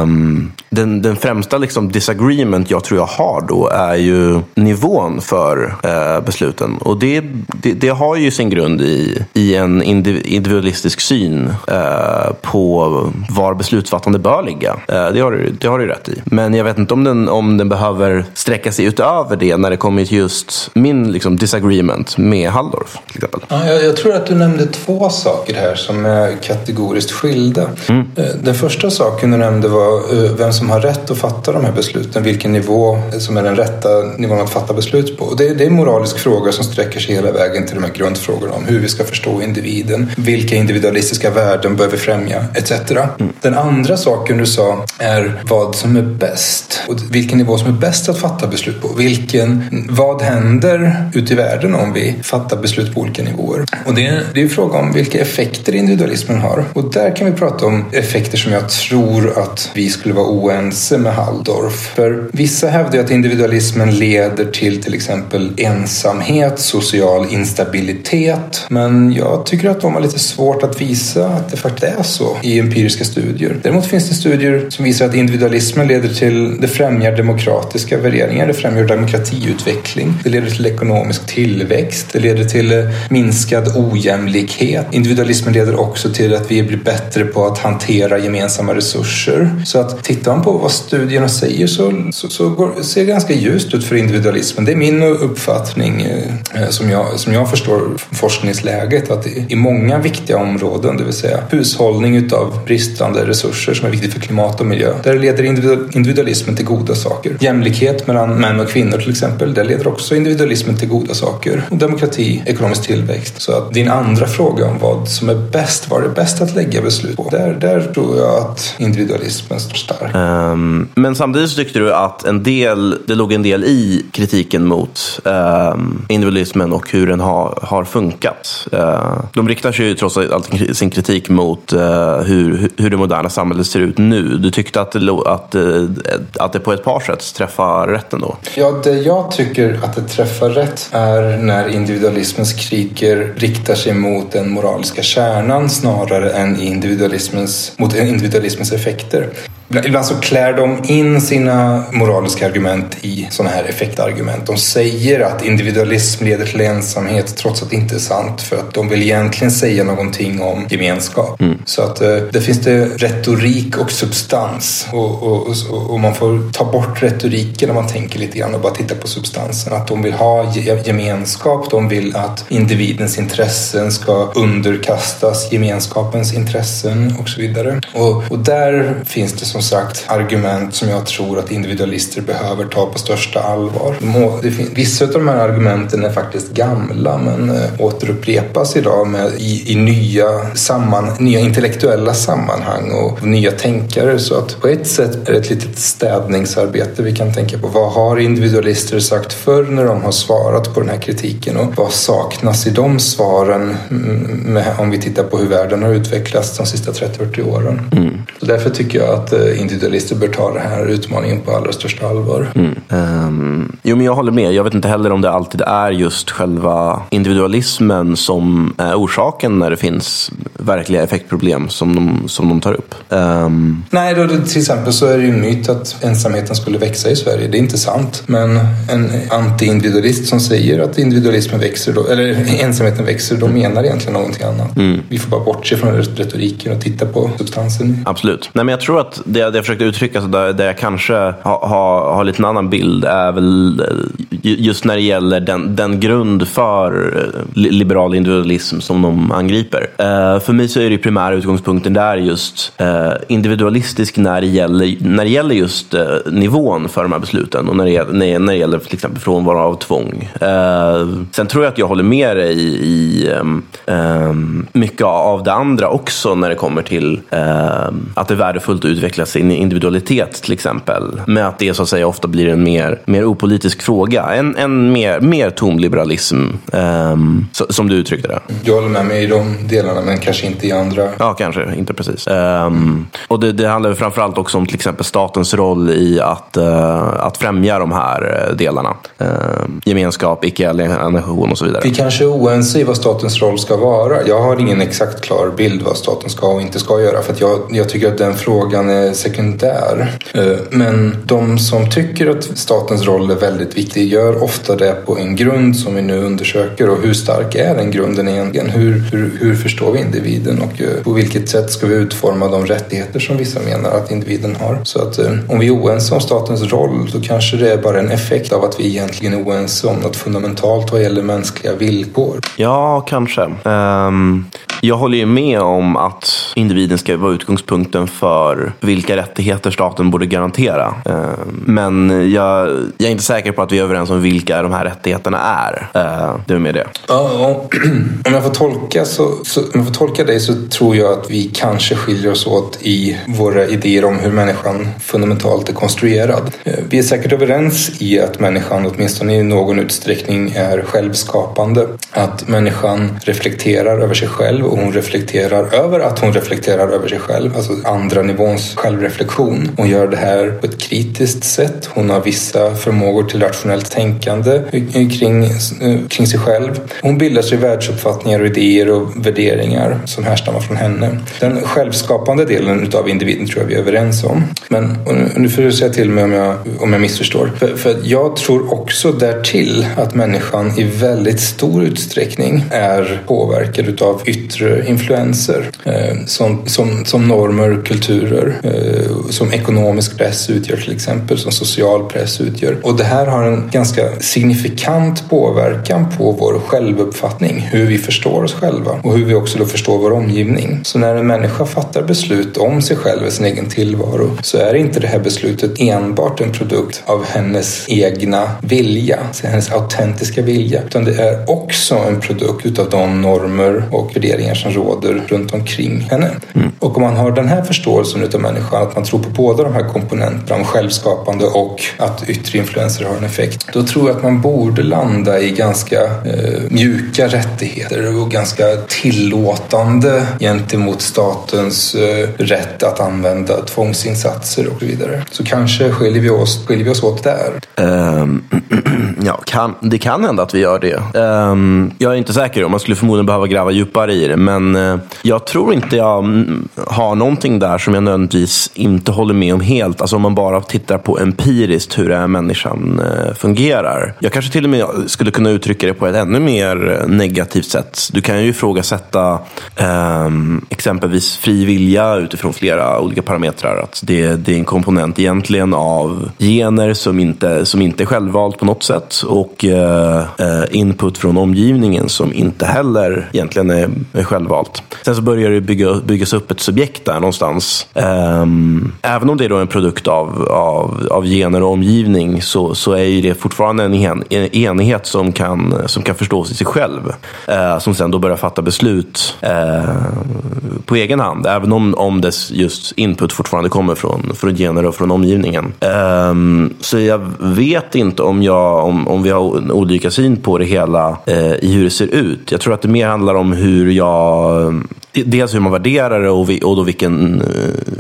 Um, den, den främsta liksom disagreement jag tror jag har då är ju nivån för uh, besluten. Och det, det, det, har ju sin grund i, i en individualistisk syn uh, på var beslutsfattande bör ligga. Uh, det, har du, det har du rätt i. Men jag vet inte om den, om den behöver sträcka sig utöver det när det kommer till just min liksom, disagreement med Halldorf. Till exempel. Ja, jag, jag tror att du nämnde två saker här som är kategoriskt skilda. Mm. Den första saken du nämnde var vem som har rätt att fatta de här besluten. Vilken nivå som är den rätta nivån att fatta beslut på. Det, det är en moralisk fråga som sträcker sig hela vägen till de här grundfrågorna om hur vi ska förstå individen. Vilka individualistiska värden bör vi främja? Etc. Mm. Den andra saken du sa är vad som är bäst. Och vilken nivå som är bäst att fatta beslut på. Vilken, vad händer ute i världen om vi fattar beslut på olika nivåer? Och det, det är en fråga om vilka effekter individualismen har. Och där kan vi prata om effekter som jag tror att vi skulle vara oense med Halldorf. För vissa hävdar ju att individualismen leder till till exempel ensamhet, social instabilitet. Men jag tycker att de har lite svårt att visa att det faktiskt är så i empiriska studier. Däremot finns det studier som visar att individualismen leder till, det främjar demokratiska värderingar, det främjar demokratiutveckling, det leder till ekonomisk tillväxt, det leder till eh, minskad ojämlikhet. Individualismen leder också till att vi blir bättre på att hantera gemensamma resurser. Så att tittar man på vad studierna säger så, så, så går, ser det ganska ljust ut för individualismen. Det är min uppfattning eh, eh, som, jag, som jag förstår forskningsläget att i många viktiga områden, det vill säga hushållning utav bristande resurser som är viktigt för klimat och miljö, där leder individualismen till goda saker. Jämlikhet mellan män och kvinnor till exempel, där leder också individualismen till goda saker. Och demokrati, ekonomisk tillväxt. Så att din andra fråga om vad som är bäst, var det är bäst att lägga beslut på, där, där tror jag att individualismen står stark. Um, men samtidigt så tyckte du att en del, det låg en del i kritiken mot um, individualismen och hur den har, har funkat. Uh, de riktar sig ju trots allt sin kritik mot uh, hur, hur det moderna samhället ser ut nu. Du tyckte att det, att, uh, att det på ett par sätt träffar rätt ändå? Ja, det jag tycker att det träffar rätt är när individualismens kritiker riktar sig mot den moraliska kärnan snarare än individualismens, mot individualismens effekter. Ibland så klär de in sina moraliska argument i sådana här effektargument. De säger att individualism leder till ensamhet trots att det inte är sant för att de vill egentligen säga någonting om gemenskap. Mm. Så att eh, det finns det retorik och substans och, och, och, och, man får ta bort retoriken när man tänker lite grann och bara titta på substansen. Att de vill ha gemenskap, de vill att individens intressen ska underkastas gemenskapens intressen och så vidare. Och, och där finns det som sagt argument som jag tror att individualister behöver ta på största allvar. Vissa av de här argumenten är faktiskt gamla men äh, återupprepas idag med, i, i nya, samman, nya intellektuella sammanhang och nya tänkare. Så att på ett sätt är det ett litet städningsarbete vi kan tänka på. Vad har individualister sagt förr när de har svarat på den här kritiken och vad saknas i de svaren med, om vi tittar på hur världen har utvecklats de sista 30-40 åren. Mm. Så därför tycker jag att eh, individualister bör ta den här utmaningen på allra största allvar. Mm. Um, jo, men jag håller med. Jag vet inte heller om det alltid är just själva individualismen som är orsaken när det finns verkliga effektproblem som de, som de tar upp. Um... Nej, då, till exempel så är det ju en myt att ensamheten skulle växa i Sverige. Det är inte sant. Men en anti-individualist som säger att individualismen växer, då, eller ensamheten växer, då menar egentligen någonting annat. Mm. Vi får bara bortse från retoriken och titta på substansen. Absolut absolut. Nej, men jag tror att det, det jag försökte uttrycka, så där, där jag kanske har ha, ha lite en annan bild, är väl eh, just när det gäller den, den grund för eh, liberal individualism som de angriper. Uh, för mig så är det primära utgångspunkten där just uh, individualistisk när det gäller, när det gäller just uh, nivån för de här besluten och när det gäller, när det gäller till exempel frånvaro av tvång. sen tror jag att jag håller med dig i, i um, um, mycket av det andra också när det kommer till att det är värdefullt att utveckla sin individualitet till exempel. Men att det så att säga ofta blir en mer, mer opolitisk fråga. En, en mer, mer tom liberalism, um, som du uttryckte det. Jag håller med mig i de delarna, men kanske inte i andra. Ja, kanske. Inte precis. Um, och det, det handlar framförallt också om till exempel statens roll i att, uh, att främja de här eh, delarna. Uh, gemenskap, icke-alienation och så vidare. Vi kanske är oense i vad statens roll ska vara. Jag har ingen exakt klar bild vad staten ska och inte ska göra. För jag, jag tycker att den frågan är Eh, sekundär. Eh, men de som tycker att statens roll är väldigt viktig gör ofta det på en grund som vi nu undersöker. Och hur stark är den grunden egentligen? Hur, hur, hur förstår vi individen och eh, på vilket sätt ska vi utforma de rättigheter som vissa menar att individen har? Så att om vi är oense om statens roll då kanske det är bara en effekt av att vi egentligen är oense om något fundamentalt vad gäller mänskliga villkor. Ja, kanske. Um, jag håller ju med om att individen ska vara utgångspunkten för vilka vilka rättigheter staten borde garantera. Eh, men jag, jag, är inte säker på att vi är överens om vilka de här rättigheterna är. Eh, det är med det. Ja, om jag får tolka så, så, om jag får tolka dig så tror jag att vi kanske skiljer oss åt i våra idéer om hur människan fundamentalt är konstruerad. Eh, vi är säkert överens i att människan åtminstone i någon utsträckning är självskapande. Att människan reflekterar över sig själv och hon reflekterar över att hon reflekterar över sig själv. Alltså andra nivåns självreflektion. Hon gör det här på ett kritiskt sätt. Hon har vissa förmågor till rationellt tänkande kring, kring sig själv. Hon bildar sig världsuppfattningar och idéer och värderingar som härstammar från henne. Den självskapande delen av individen tror jag vi är överens om. Men nu får du säga till mig om jag, om jag missförstår. För, för jag tror också därtill att människan i väldigt stor utsträckning är påverkad av yttre influenser eh, som, som, som normer, kulturer, eh, som ekonomisk press utgör till exempel, som social press utgör. Och det här har en ganska signifikant påverkan på vår självuppfattning, hur vi förstår oss själva och hur vi också då förstår vår omgivning. Så när en människa fattar beslut om sig själv och sin egen tillvaro så är inte det här beslutet enbart en produkt av hennes egna vilja, hennes autentiska vilja, utan det är också en produkt av de normer och värderingar som råder runt omkring henne. Mm. Och om man har den här förståelsen av människan, att man tror på båda de här komponenterna, om självskapande och att yttre influenser har en effekt, då tror jag att man borde landa i ganska eh, mjuka rättigheter och ganska tillåtande gentemot statens eh, rätt att använda tvångsinsatser och så vidare. Så kanske skiljer vi oss, skiljer vi oss åt där. Um, ja, kan, det kan hända att vi gör det. Um, jag är inte säker, man skulle förmodligen behöva gräva djupare i det. Men uh, jag tror inte jag mm, har någonting där som jag nödvändigtvis inte håller med om helt. Alltså om man bara tittar på empiriskt hur är människan eh, fungerar. Jag kanske till och med skulle kunna uttrycka det på ett ännu mer eh, negativt sätt. Du kan ju ifrågasätta eh, exempelvis fri vilja utifrån flera olika parametrar. Att det, det, är en komponent egentligen av gener som inte, som inte är självvalt på något sätt och eh, eh input från omgivningen som inte heller egentligen är, är självvalt. Sen så börjar det bygga, byggas upp ett subjekt där någonstans. Ehm, Um, även om det är då en produkt av, av, av gener och omgivning så, så är det fortfarande en, en enhet som kan, som kan förstås i sig själv. Uh, som sen då börjar fatta beslut uh, på egen hand. Även om, om dess just input fortfarande kommer från, från gener och från omgivningen. Um, så jag vet inte om, jag, om, om vi har olika syn på det hela uh, i hur det ser ut. Jag tror att det mer handlar om hur jag dels hur man värderar det och, och då vilken, eh,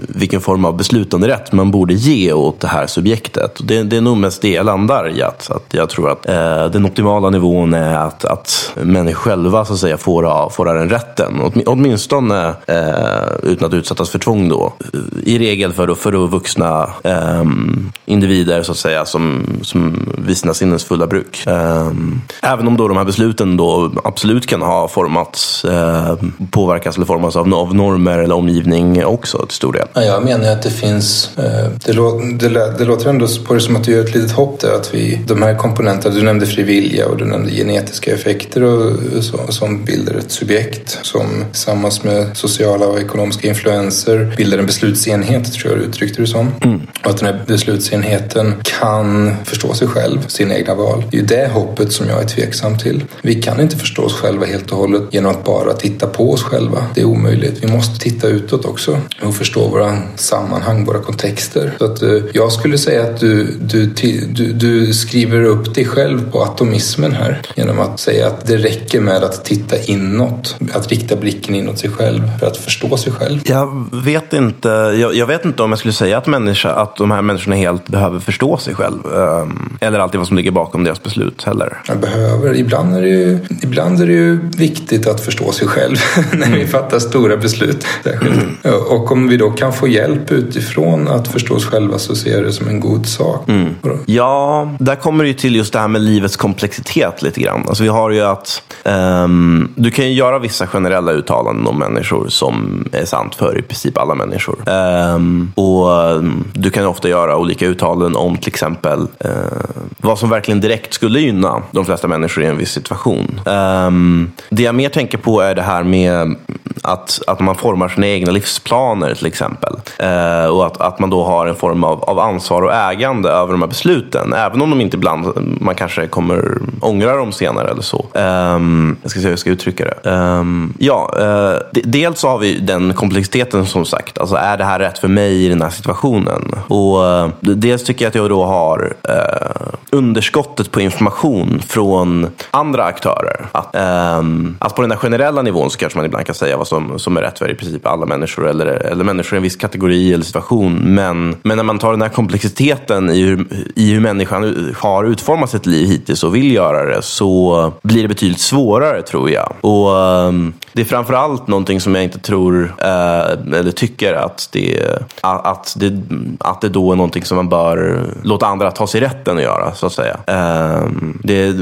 vilken form av beslutanderätt man borde ge åt det här subjektet. Det, det är nog mest det jag landar i. Att, att jag tror att eh, den optimala nivån är att, att människor själva så att säga, får, eh, får den rätten. Åt, åtminstone eh, utan att utsättas för tvång. Då. I regel för, för vuxna eh, individer så att säga, som, som vid sina sinnens fulla bruk. Eh, även om då de här besluten då absolut kan ha formats, eh, påverkas eller formas av, av normer eller omgivning också till stor del. Ja, jag menar att det finns, eh, det, lå, det, det, låter ändå på det som att du gör ett litet hopp där att vi, de här komponenterna, du nämnde fri vilja och du nämnde genetiska effekter och, så, som bildar ett subjekt som tillsammans med sociala och ekonomiska influenser bildar en beslutsenhet, tror jag du uttryckte det som. Mm. Och att den här beslutsenheten kan förstå sig själv, sina egna val. Det är ju det hoppet som jag är tveksam till. Vi kan inte förstå oss själva helt och hållet genom att bara titta på oss själva. Det är omöjligt. Vi måste titta utåt också och förstå våra sammanhang, våra kontexter. Så att, uh, jag skulle säga att du, du, du, du skriver upp dig själv på atomismen här genom att säga att det räcker med att titta inåt, att rikta blicken inåt sig själv för att förstå sig själv. Jag vet inte, jag, jag vet inte om jag skulle säga att, människa, att de här människorna helt behöver förstå sig själv. Um, eller alltid vad som ligger bakom deras beslut heller. Jag behöver. Ibland är det ju, ibland är det ju viktigt att förstå sig själv när vi fattar stora beslut. Mm. Och om vi då kan få hjälp utifrån att förstå oss själva så ser jag det som en god sak. Mm. Ja, där kommer det ju till just det här med livets komplexitet lite grann. Alltså vi har ju att um, du kan ju göra vissa generella uttalanden om människor som är sant för i princip alla människor. Um, och du kan ofta göra olika uttalanden om till exempel uh, vad som verkligen direkt skulle gynna de flesta människor i en viss situation. Um, det jag mer tänker på är det här med att, att man formar sina egna livsplaner till exempel. Eh, och att, att man då har en form av, av ansvar och ägande över de här besluten. Även om de inte ibland, man kanske kommer ångra dem senare eller så. Eh, jag ska se hur jag ska uttrycka det. Ehm, eh, ja, uh, dels så har vi den komplexiteten som sagt. Alltså är det här rätt för mig i den här situationen? Och eh, dels tycker jag att jag då har eh, underskottet på information från andra aktörer. Att, alltså på den här generella nivån så kanske man ibland kan säga vad som, som är rätt för i princip alla människor eller, eller människor i en viss kategori eller situation. Men, men när man tar den här komplexiteten i hur, i hur människan har utformat sitt liv hittills och vill göra det så blir det betydligt svårare tror jag. Och um, det är framförallt någonting som jag inte tror uh, eller tycker att det, att, det, att det då är någonting som man bör låta andra ta sig rätten att göra så att säga. Um, det,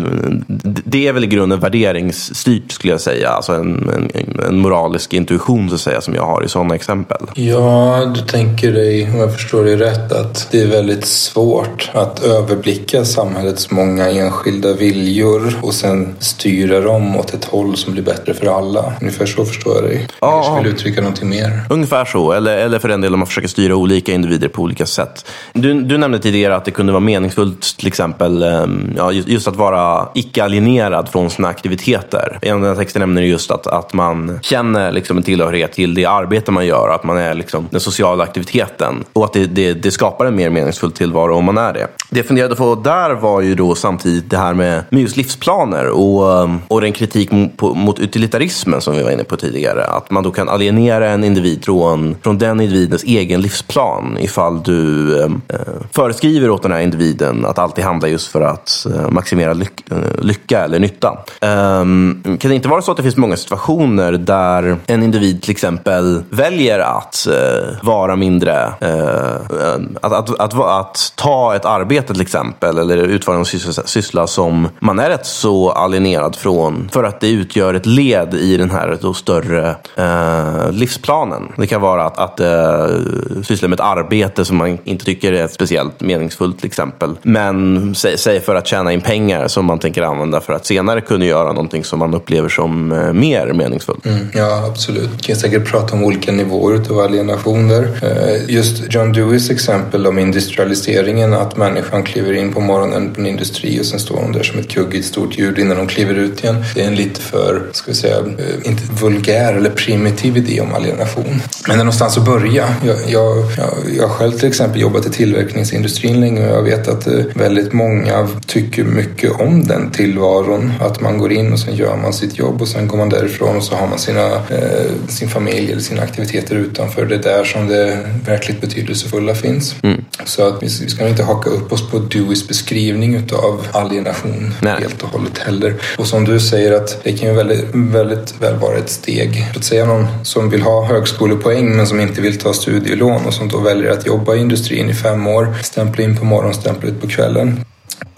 det är väl i grunden värderingsstyrt skulle jag säga. Alltså en, en, en, moralisk intuition så att säga som jag har i sådana exempel. Ja, du tänker dig, om jag förstår dig rätt, att det är väldigt svårt att överblicka samhällets många enskilda viljor och sen styra dem åt ett håll som blir bättre för alla. Ungefär så förstår jag dig. Ja, jag vill uttrycka någonting mer. Ungefär så, eller, eller för den delen om man försöker styra olika individer på olika sätt. Du, du nämnde tidigare att det kunde vara meningsfullt till exempel ehm, ja, just att vara icke-alienerad från sina aktiviteter. I en av texten nämner just att, att man känner Eh, liksom en tillhörighet till det arbete man gör, att man är liksom den sociala aktiviteten och att det, det, det skapar en mer meningsfull tillvaro om man är det. Det jag funderade på där var ju då samtidigt det här med, med just livsplaner och, eh, och den kritik mot, mot utilitarismen som vi var inne på tidigare. Att man då kan alienera en individ från, från den individens egen livsplan ifall du eh, eh föreskriver åt den här individen att alltid handla just för att eh, maximera lyck, eh, lycka eller nytta. Eh, kan det inte vara så att det finns många situationer där en individ till exempel väljer att eh, vara mindre, eh, eh att, att, att, att, ta ett arbete till exempel eller utföra en syssla, syssla som man är rätt så alienerad från för att det utgör ett led i den här då större eh, livsplanen. Det kan vara att, att eh, syssla med ett arbete som man inte tycker är speciellt meningsfullt till exempel. Men säg, säg för att tjäna in pengar som man tänker använda för att senare kunna göra någonting som man upplever som eh, mer meningsfullt. Mm, ja, absolut. Vi kan säkert prata om olika nivåer av alienationer. Eh, just John Deweys exempel om industrialiseringen, att människan kliver in på morgonen på en industri och sen står hon där som ett kuggigt stort ljud innan hon kliver ut igen. Det är en lite för, ska vi säga, eh, inte vulgär eller primitiv idé om alienation. Men det är någonstans att börja. Jag, jag, jag, jag själv till exempel jobbat i tillverkningsindustrin länge och jag vet att eh, väldigt många tycker mycket om den tillvaron. Att man går in och sen gör man sitt jobb och sen går man därifrån och så har man sina, eh, sin familj eller sina aktiviteter utanför. Det är där som det verkligt betydelsefulla finns. Mm. Så att vi, vi ska inte haka upp oss på Deweys beskrivning utav alienation Nej. helt och hållet heller. Och som du säger att det kan ju väldigt, väldigt väl vara ett steg. Att säga någon som vill ha högskolepoäng men som inte vill ta studielån och som då väljer att jobba i industrin i fem år, stämpla in på morgonen, stämpla ut på kvällen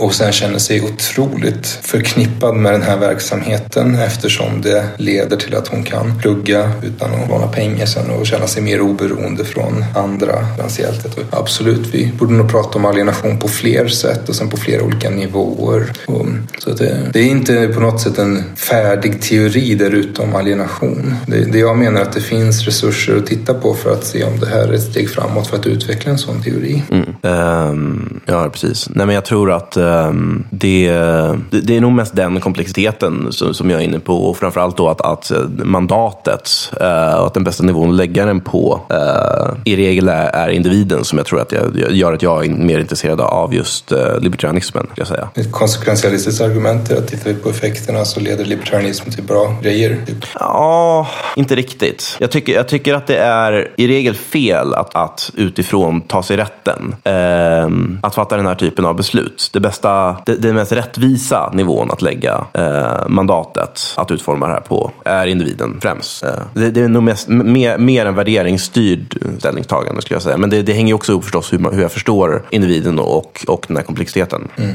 och sen känner sig otroligt förknippad med den här verksamheten eftersom det leder till att hon kan plugga utan att låna pengar sen och känna sig mer oberoende från andra finansiellt. Absolut, vi borde nog prata om alienation på fler sätt och sen på flera olika nivåer. Och, så det, det, är inte på något sätt en färdig teori där ute om alienation. Det, det jag menar är att det finns resurser att titta på för att se om det här är ett steg framåt för att utveckla en sån teori. Mm. Um, ja, precis. Nej, men jag tror att uh det, det, det, är nog mest den komplexiteten som, som jag är inne på och framförallt då att, att mandatet uh, och att den bästa nivån att lägga den på uh, i regel är, är, individen som jag tror att jag, gör att jag är mer intresserad av just libertarianismen. Jag säga. Ett konsekventialistiskt argument är att tittar vi på effekterna så leder libertarianism till bra grejer. Typ. Ja, inte riktigt. Jag tycker, jag tycker att det är i regel fel att, att utifrån ta sig rätten eh, att fatta den här typen av beslut. Det bästa, det, det mest rättvisa nivån att lägga eh, mandatet att utforma det här på är individen främst. Eh, det, det, är nog mest, mer, mer en värderingsstyrd ställningstagande skulle jag säga. Men det, det hänger också ihop förstås hur, man, hur jag förstår individen och, och den här komplexiteten. Mm,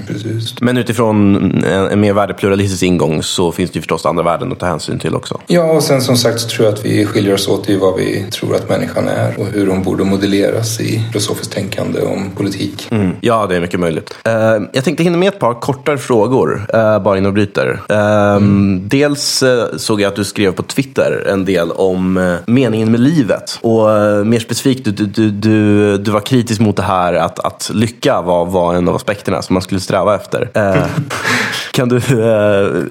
Men utifrån en, en mer värdepluralistisk ingång så finns det ju förstås andra värden att ta hänsyn till också. Ja, och sen som sagt så tror jag att vi skiljer oss åt i vad vi tror att människan är och hur hon borde modelleras i filosofiskt tänkande om politik. Mm. Ja, det är mycket möjligt. Uh, jag tänkte hinna med ett par kortare frågor, uh, bara innan vi bryter. Uh, mm. Dels såg jag att du skrev på Twitter en del om meningen med livet. Och mer specifikt, du, du, du, du var kritisk mot det här att, att lycka var, var en av aspekterna som man skulle sträva efter. kan du,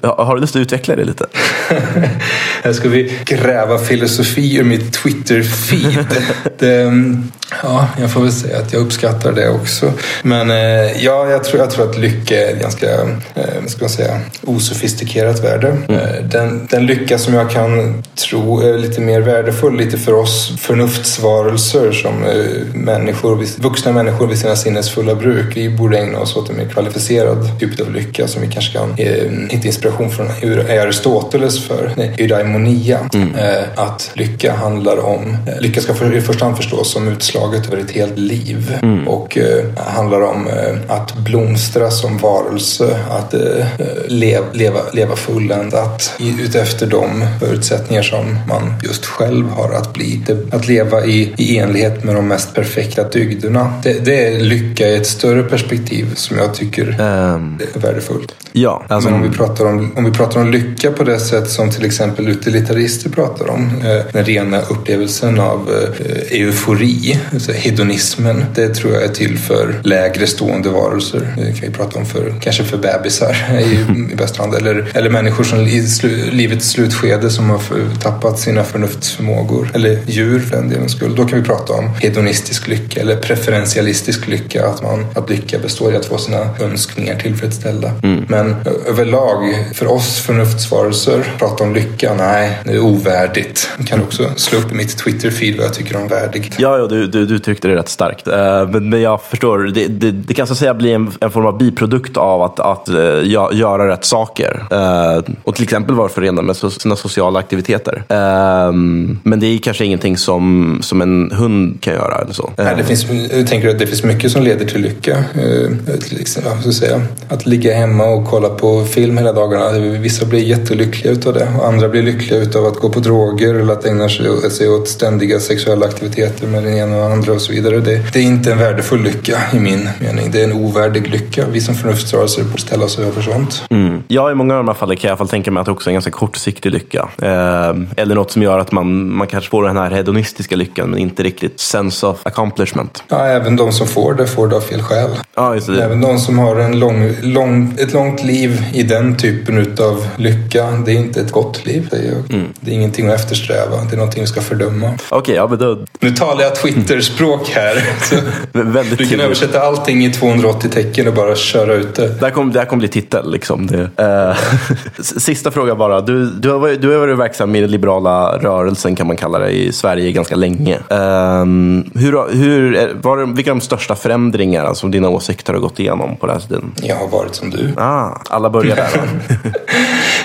har du lust att utveckla det lite? Här ska vi gräva filosofi ur mitt Twitter-feed. ja, jag får väl säga att jag uppskattar det också. Men eh, ja, jag tror, jag tror att lycka är ett ganska eh, ska man säga, osofistikerat värde. Mm. Eh, den, den lycka som jag kan tro är lite mer värdefull lite för oss förnuftsvarelser som eh, människor, vuxna människor vid sina sinnesfulla bruk. Vi borde ägna oss åt en mer kvalificerad typ av lycka som vi kanske kan eh, hitta inspiration från Aristoteles för. Eudaimonia. Mm. Eh, att lycka handlar om, eh, lycka ska för, i första hand förstås som utslaget över ett helt liv mm. och eh, handlar om att blomstra som varelse, att leva, leva, leva fulländat utefter de förutsättningar som man just själv har att bli. Att leva i, i enlighet med de mest perfekta dygderna. Det, det är lycka i ett större perspektiv som jag tycker um, är värdefullt. Ja, alltså, Men om vi, pratar om, om vi pratar om lycka på det sätt som till exempel utilitarister pratar om, eh, den rena upplevelsen av eh, eufori, alltså hedonismen, det tror jag är till för lägre stående varelser. Det kan vi prata om för, kanske för bebisar i, i bästa hand, eller, eller människor som i slu, livets slutskede som har tappat sina förnuftsförmågor, eller djur för den delen skull. Då kan vi prata om hedonistisk lycka eller preferentialistisk lycka, att, man, att lycka består i att få sina önskningar tillfredsställda. Mm. Men överlag, för oss förnuftsvarelser, prata om lycka, nej, det är ovärdigt. Jag kan också slå upp i mitt Twitter-feed vad jag tycker om värdigt. Ja, ja du, du, du tyckte det rätt starkt. Uh, men, men jag förstår, det, det, det kan så att säga bli en, en form av biprodukt av att, att uh, göra rätt saker. Uh, och till exempel vara förenad med so sina sociala aktiviteter. Ehm, men det är kanske ingenting som, som en hund kan göra. Eller så. Nej, det finns, jag tänker att det finns mycket som leder till lycka. Till säga, att ligga hemma och kolla på film hela dagarna. Vissa blir jättelyckliga utav det och andra blir lyckliga utav att gå på droger eller att ägna sig åt ständiga sexuella aktiviteter med den ena och andra och så vidare. Det, det är inte en värdefull lycka i min mening. Det är en ovärdig lycka. Vi som förnuftsrörelser borde ställa oss över sånt. Mm. Ja, i många av de här fallen kan jag i alla fall tänka mig att det också är en ganska kortsiktig lycka. Eh, eller något som gör att man, man kanske får den här hedonistiska lyckan men inte riktigt sense of accomplishment. Ja, även de som får det får det av fel skäl. Ja, just det. Även de som har en lång, lång, ett långt liv i den typen av lycka, det är inte ett gott liv. säger jag. Mm. Det är ingenting att eftersträva. Det är någonting vi ska fördöma. Okej, okay, ja, men då... Nu talar jag Twitter-språk här. du kan översätta allting i 280 tecken och bara köra ut det. Det här kommer, det här kommer bli titel. Liksom. Det, uh... Sista fråga bara. Du, du, har varit, du har varit verksam i den liberala rörelsen kan man kalla det i Sverige ganska länge. Uh, hur, hur, var, vilka är de största förändringar som dina åsikter har gått igenom på den här tiden? Jag har varit som du. Ah, alla börjar där.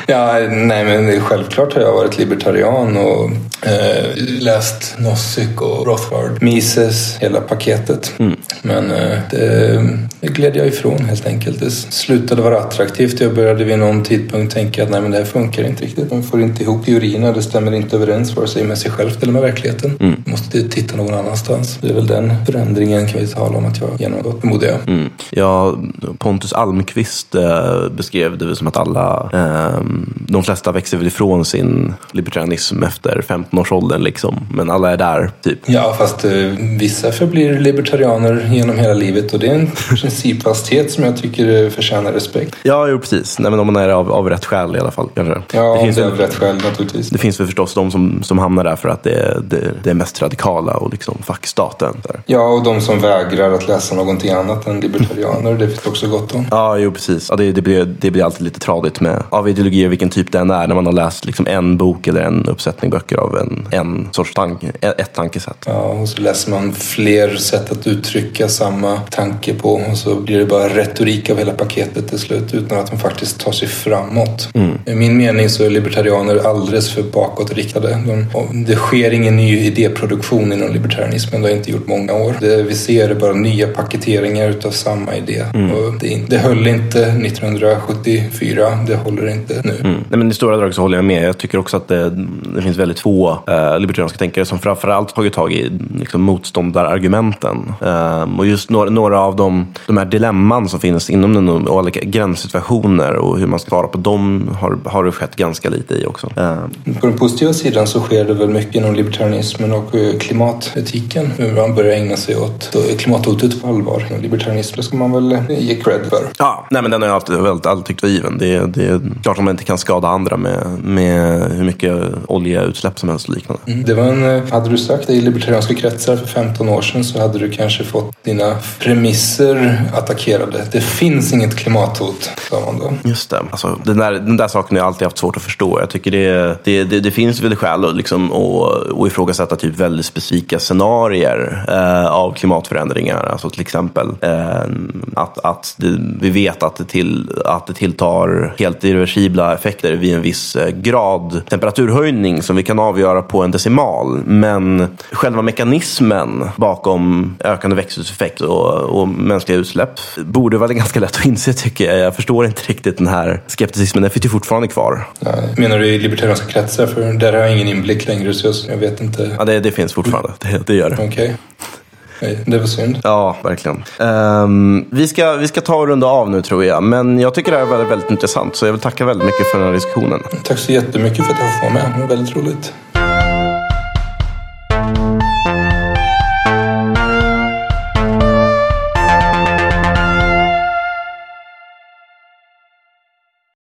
Ja, nej men självklart har jag varit libertarian och eh, läst Nozick och Rothbard, Mises, hela paketet. Mm. Men eh, det, det gled jag ifrån helt enkelt. Det slutade vara attraktivt. Jag började vid någon tidpunkt tänka att nej men det här funkar inte riktigt. Man får inte ihop teorierna. Det stämmer inte överens vare sig med sig själv eller med verkligheten. Mm. Måste titta någon annanstans. Det är väl den förändringen kan vi tala om att jag genomgått, förmodar jag. Mm. Ja, Pontus Almqvist eh, beskrev det som att alla, eh, de flesta växer väl ifrån sin libertarianism efter 15-årsåldern liksom. Men alla är där, typ. Ja, fast eh, vissa förblir libertarianer genom hela livet och det är en principfasthet som jag tycker förtjänar respekt. Ja, jo, precis. Nej, men om man är av, av rätt skäl i alla fall. Kanske. Ja, det, finns det är av rätt skäl naturligtvis. Det finns väl förstås de som, som hamnar där för att det, det, det är mest radikala och liksom fuck staten. Där. Ja, och de som vägrar att läsa någonting annat än libertarianer. Det finns också gott om. Ja, jo precis. Ja, det, det, blir, det blir alltid lite tradigt med av ideologier, vilken typ det än är, när man har läst liksom en bok eller en uppsättning böcker av en, en sorts tanke, ett tankesätt. Ja, och så läser man fler sätt att uttrycka samma tanke på och så blir det bara retorik av hela paketet till slut utan att man faktiskt tar sig framåt. Mm. I min mening så är libertarianer alldeles för bakåtriktade. De, det sker ingen ny idéproduktion inom libertarianismen. Det har inte gjort många år. Det vi ser är bara nya paketeringar utav samma idé. Mm. Och det, det höll inte 1974. Det håller inte nu. Mm. Nej, men I stora drag så håller jag med. Jag tycker också att det, det finns väldigt få eh, libertarianska tänkare som framförallt tagit tag i liksom, motståndarargumenten. Eh, och just några, av de, de här dilemman som finns inom den och olika gränssituationer och hur man ska svara på dem har, har det skett ganska lite i också. Eh. På den positiva sidan så sker det väl mycket inom libertarianismen och eh, klimatetiken. Hur man börjar ägna sig åt klimathotet på allvar. Libertarianism, det ska man väl ge cred för. Ja, nej men den har jag alltid, alltid, alltid tyckt var given. Det, det är klart att man inte kan skada andra med, med hur mycket oljeutsläpp som helst och liknande. Mm, det var en, hade du sagt det i libertarianska kretsar för 15 år sedan så hade du kanske fått dina premisser attackerade. Det finns inget klimathot, sa man då. Just det. Alltså, den, där, den där saken har jag alltid haft svårt att förstå. Jag tycker det, det, det, det finns väl skäl att, liksom, att, att ifrågasätta typ väldigt specifika scenarier eh, av klimatförändringar. Alltså till exempel eh, att, att det, vi vet att det, till, att det tilltar helt irreversibla effekter vid en viss eh, grad temperaturhöjning som vi kan avgöra på en decimal. Men själva mekanismen bakom ökande växthuseffekt och, och mänskliga utsläpp borde vara ganska lätt att inse tycker jag. Jag förstår inte riktigt den här skepticismen. Den finns ju fortfarande kvar. Nej. Menar du i libertarianska kretsar? För där har jag ingen inblick längre så jag vet inte. Ja, det, det finns fortfarande. Det, det gör det. Okay. Det var synd. Ja, verkligen. Um, vi, ska, vi ska ta och runda av nu tror jag. Men jag tycker det här är väldigt, väldigt intressant. Så jag vill tacka väldigt mycket för den här diskussionen. Tack så jättemycket för att jag får vara med. Det var väldigt roligt.